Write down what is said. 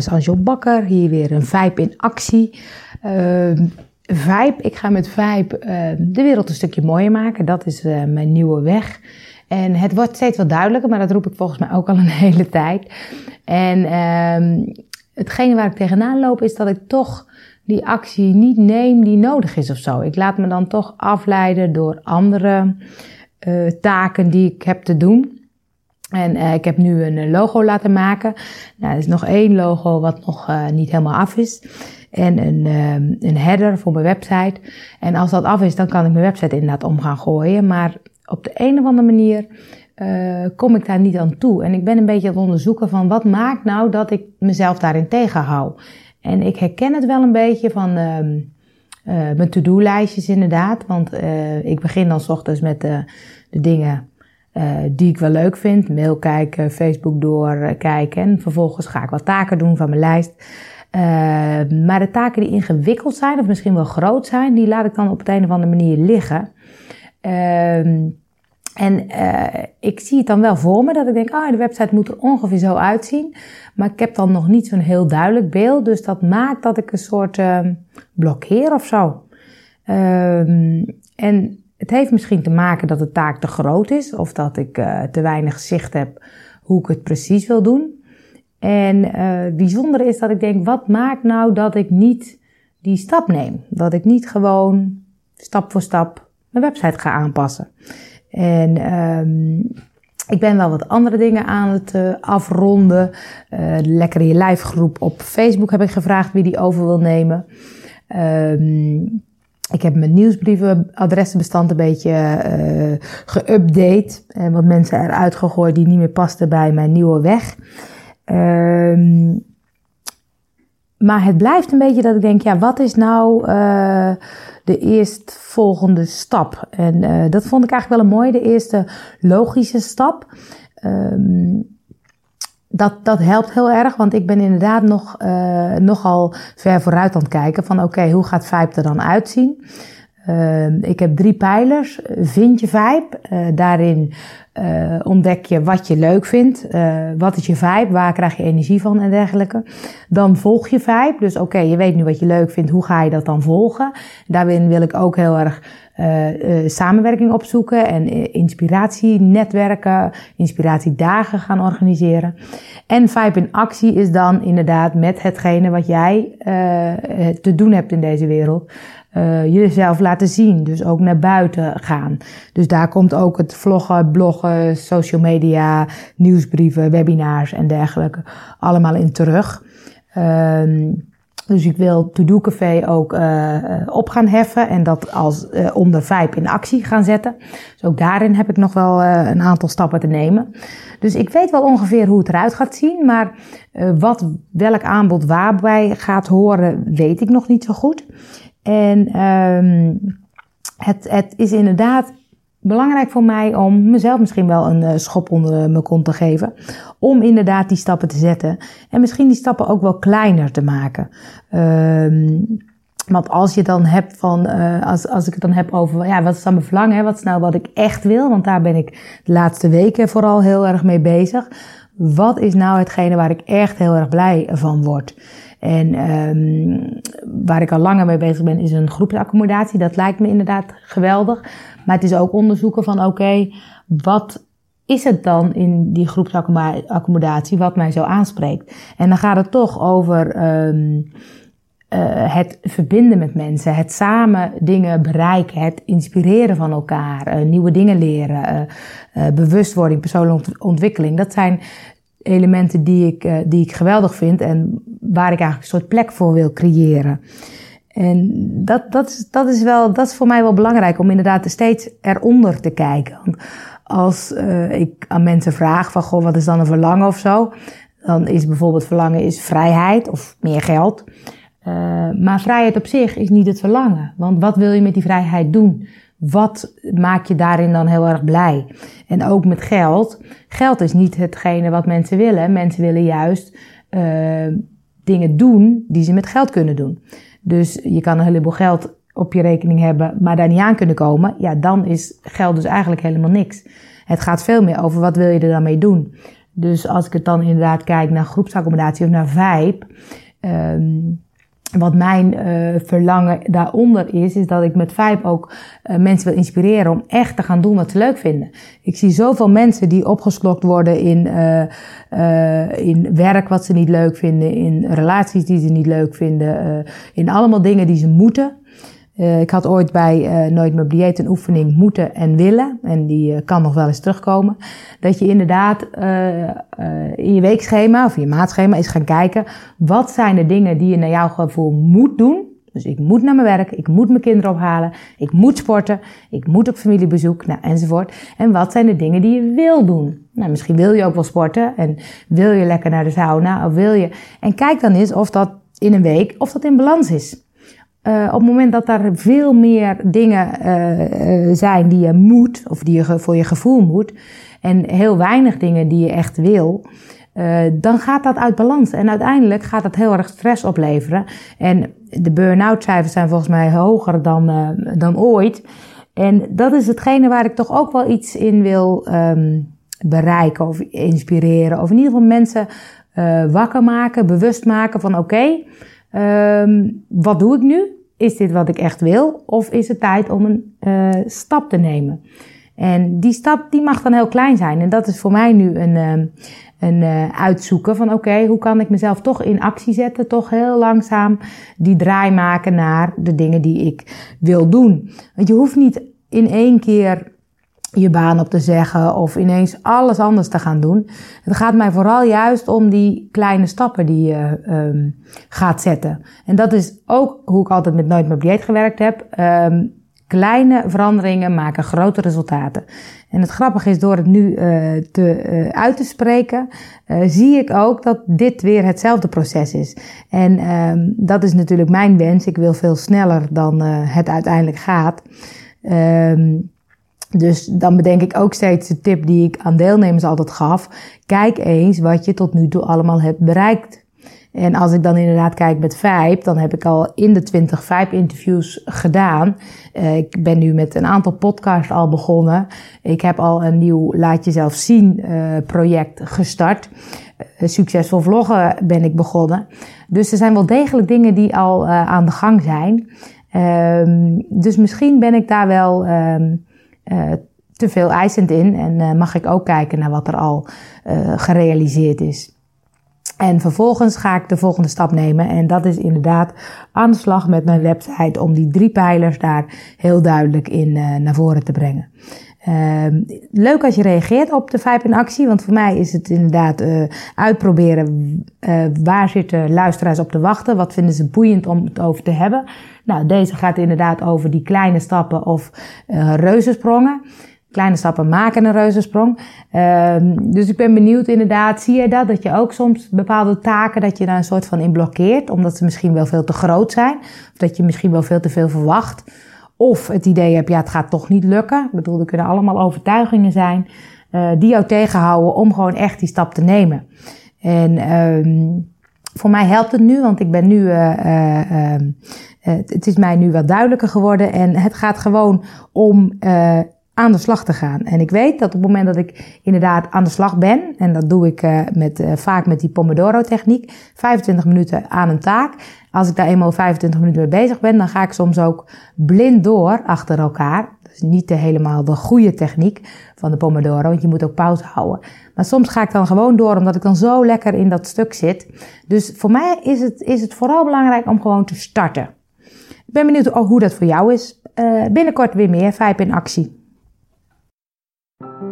is Angel Bakker, hier weer een Vibe in actie. Uh, ik ga met Vibe uh, de wereld een stukje mooier maken. Dat is uh, mijn nieuwe weg. En het wordt steeds wat duidelijker, maar dat roep ik volgens mij ook al een hele tijd. En uh, hetgene waar ik tegenaan loop is dat ik toch die actie niet neem die nodig is of zo. Ik laat me dan toch afleiden door andere uh, taken die ik heb te doen. En uh, ik heb nu een logo laten maken. Nou, er is nog één logo wat nog uh, niet helemaal af is. En een, uh, een header voor mijn website. En als dat af is, dan kan ik mijn website inderdaad om gaan gooien. Maar op de een of andere manier kom ik daar niet aan toe. En ik ben een beetje aan het onderzoeken van wat maakt nou dat ik mezelf daarin tegenhoud. En ik herken het wel een beetje van ehm, mijn to-do-lijstjes inderdaad. Want ik begin dan s ochtends met de dingen uh, die ik wel leuk vind. Mail kijken, Facebook doorkijken. En vervolgens ga ik wat taken doen van mijn lijst. Uh, maar de taken die ingewikkeld zijn, of misschien wel groot zijn, die laat ik dan op het een of andere manier liggen. Uh, en ik zie het dan wel voor me dat ik denk, ah, de website moet er ongeveer zo uitzien. Maar ik heb dan nog niet zo'n heel duidelijk beeld. Dus dat maakt dat ik een soort ehm, blokkeer of zo. Ehm, en het heeft misschien te maken dat de taak te groot is of dat ik uh, te weinig zicht heb hoe ik het precies wil doen. En uh, het bijzondere is dat ik denk, wat maakt nou dat ik niet die stap neem? Dat ik niet gewoon stap voor stap mijn website ga aanpassen. En um, ik ben wel wat andere dingen aan het uh, afronden. De Lekker in je lijf groep op Facebook heb ik gevraagd wie die over wil nemen. Um, ik heb mijn nieuwsbrievenadressenbestand een beetje uh, geüpdate. En wat mensen eruit gegooid die niet meer pasten bij mijn nieuwe weg. Uh, maar het blijft een beetje dat ik denk, ja, wat is nou uh, de eerstvolgende stap? En dat vond ik eigenlijk wel een mooie, de eerste logische stap. Um, dat, dat helpt heel erg, want ik ben inderdaad nog, uh, nogal ver vooruit aan het kijken van oké, hoe gaat Vibe er dan uitzien? Uh, ik heb drie pijlers. Vind je vibe? Uh, daarin uh, ontdek je wat je leuk vindt. wat is je vibe? Waar krijg je energie van en dergelijke. Dan volg je vibe. Dus oké, je weet nu wat je leuk vindt. Hoe ga je dat dan volgen? Daarin wil ik ook heel erg samenwerking opzoeken en inspiratienetwerken, inspiratiedagen gaan organiseren. En Vibe in actie is dan inderdaad met hetgene wat jij te doen hebt in deze wereld. Uh, jezelf laten zien, dus ook naar buiten gaan. Dus daar komt ook het vloggen, bloggen, social media, nieuwsbrieven, webinars en dergelijke allemaal in terug. Uh, dus ik wil To Do Café ook uh, op gaan heffen en dat als uh, onder Vibe in actie gaan zetten. Dus ook daarin heb ik nog wel een aantal stappen te nemen. Dus ik weet wel ongeveer hoe het eruit gaat zien, maar wat welk aanbod waarbij gaat horen, weet ik nog niet zo goed. En um, het, het is inderdaad belangrijk voor mij om mezelf misschien wel een uh, schop onder mijn kont te geven. Om inderdaad die stappen te zetten. En misschien die stappen ook wel kleiner te maken. Um, want als je dan hebt van, uh, als, als ik het dan heb over, ja, wat is dan mijn verlangen? Wat is nou wat ik echt wil? Want daar ben ik de laatste weken vooral heel erg mee bezig. Wat is nou hetgene waar ik echt heel erg blij van word? En um, waar ik al langer mee bezig ben, is een groepsaccommodatie. Dat lijkt me inderdaad geweldig. Maar het is ook onderzoeken van oké, wat is het dan in die groepsaccommodatie wat mij zo aanspreekt? En dan gaat het toch over um, uh, het verbinden met mensen, het samen dingen bereiken, het inspireren van elkaar, uh, nieuwe dingen leren, uh, bewustwording, persoonlijke ontwikkeling. Dat zijn elementen die ik, die ik geweldig vind en waar ik eigenlijk een soort plek voor wil creëren. En dat, dat, is, dat, is wel, dat is voor mij wel belangrijk om inderdaad steeds eronder te kijken. Want als uh, ik aan mensen vraag van, goh, wat is dan een verlangen of zo? Dan is bijvoorbeeld verlangen is vrijheid of meer geld. Uh, maar vrijheid op zich is niet het verlangen. Want wat wil je met die vrijheid doen? Wat maakt je daarin dan heel erg blij? En ook met geld. Geld is niet hetgene wat mensen willen. Mensen willen juist uh, dingen doen die ze met geld kunnen doen. Dus je kan een heleboel geld op je rekening hebben, maar daar niet aan kunnen komen. Ja, dan is geld dus eigenlijk helemaal niks. Het gaat veel meer over wat wil je er dan mee doen. Dus als ik het dan inderdaad kijk naar groepsaccommodatie of naar vibe. Wat mijn uh, verlangen daaronder is, is dat ik met Vibe ook uh, mensen wil inspireren om echt te gaan doen wat ze leuk vinden. Ik zie zoveel mensen die opgeslokt worden in, uh, in werk wat ze niet leuk vinden, in relaties die ze niet leuk vinden, in allemaal dingen die ze moeten. Uh, ik had ooit bij uh, Nooit meer dieet een oefening moeten en willen. En die uh, kan nog wel eens terugkomen. Dat je inderdaad in je weekschema of je maatschema is gaan kijken. Wat zijn de dingen die je naar jouw gevoel moet doen? Dus ik moet naar mijn werk, ik moet mijn kinderen ophalen, ik moet sporten, ik moet op familiebezoek, nou, enzovoort. En wat zijn de dingen die je wil doen? Nou, misschien wil je ook wel sporten en wil je lekker naar de sauna of wil je... En kijk dan eens of dat in een week, of dat in balans is. Uh, op het moment dat er veel meer dingen uh, zijn die je moet, of die je voor je gevoel moet, en heel weinig dingen die je echt wil, dan gaat dat uit balans. En uiteindelijk gaat dat heel erg stress opleveren. En de burn-out cijfers zijn volgens mij hoger dan, dan ooit. En dat is hetgene waar ik toch ook wel iets in wil um, bereiken of inspireren. Of in ieder geval mensen wakker maken, bewust maken van oké. Um, wat doe ik nu? Is dit wat ik echt wil? Of is het tijd om een uh, stap te nemen? En die stap die mag dan heel klein zijn. En dat is voor mij nu een, uh, een uh, uitzoeken van oké, hoe kan ik mezelf toch in actie zetten? Toch heel langzaam die draai maken naar de dingen die ik wil doen. Want je hoeft niet in één keer je baan op te zeggen of ineens alles anders te gaan doen. Het gaat mij vooral juist om die kleine stappen die je um, gaat zetten. En dat is ook hoe ik altijd met Nooit meer dieet gewerkt heb. Um, kleine veranderingen maken grote resultaten. En het grappige is, door het nu uh, te, uh, uit te spreken, uh, zie ik ook dat dit weer hetzelfde proces is. En um, dat is natuurlijk mijn wens. Ik wil veel sneller dan het uiteindelijk gaat. Dus dan bedenk ik ook steeds de tip die ik aan deelnemers altijd gaf. Kijk eens wat je tot nu toe allemaal hebt bereikt. En als ik dan inderdaad kijk met Vijp, dan heb ik al in de 20 Vijp-interviews gedaan. Uh, ik ben nu met een aantal podcasts al begonnen. Ik heb al een nieuw Laat Jezelf Zien uh, project gestart. Uh, succesvol vloggen ben ik begonnen. Dus er zijn wel degelijk dingen die al aan de gang zijn. Um, dus misschien ben ik daar wel... Uh, te veel eisend in en uh, mag ik ook kijken naar wat er al uh, gerealiseerd is. En vervolgens ga ik de volgende stap nemen en dat is inderdaad aan de slag met mijn website om die drie pijlers daar heel duidelijk in naar voren te brengen. Uh, leuk als je reageert op de Vijf in actie, want voor mij is het inderdaad uh, uitproberen uh, waar zitten luisteraars op te wachten, wat vinden ze boeiend om het over te hebben. Nou, deze gaat inderdaad over die kleine stappen of uh, reuzensprongen. Kleine stappen maken een reuzensprong. Ehm, dus ik ben benieuwd inderdaad, zie je dat? Dat je ook soms bepaalde taken, dat je daar een soort van in blokkeert, omdat ze misschien wel veel te groot zijn, of dat je misschien wel veel te veel verwacht. Of het idee hebt, ja, het gaat toch niet lukken. Ik bedoel, er kunnen allemaal overtuigingen zijn uh, die jou tegenhouden om gewoon echt die stap te nemen. En um, voor mij helpt het nu, want ik ben nu, uh, uh, het is mij nu wat duidelijker geworden. En het gaat gewoon om aan de slag te gaan. En ik weet dat op het moment dat ik inderdaad aan de slag ben, en dat doe ik met, vaak met die Pomodoro-techniek, 25 minuten aan een taak. Als ik daar eenmaal 25 minuten mee bezig ben, dan ga ik soms ook blind door achter elkaar. Dus niet de helemaal de goede techniek van de Pomodoro, want je moet ook pauze houden. Maar soms ga ik dan gewoon door, omdat ik dan zo lekker in dat stuk zit. Dus voor mij is het, is het vooral belangrijk om gewoon te starten. Ik ben benieuwd hoe dat voor jou is. Uh, binnenkort weer meer Vijp in actie. Thank you.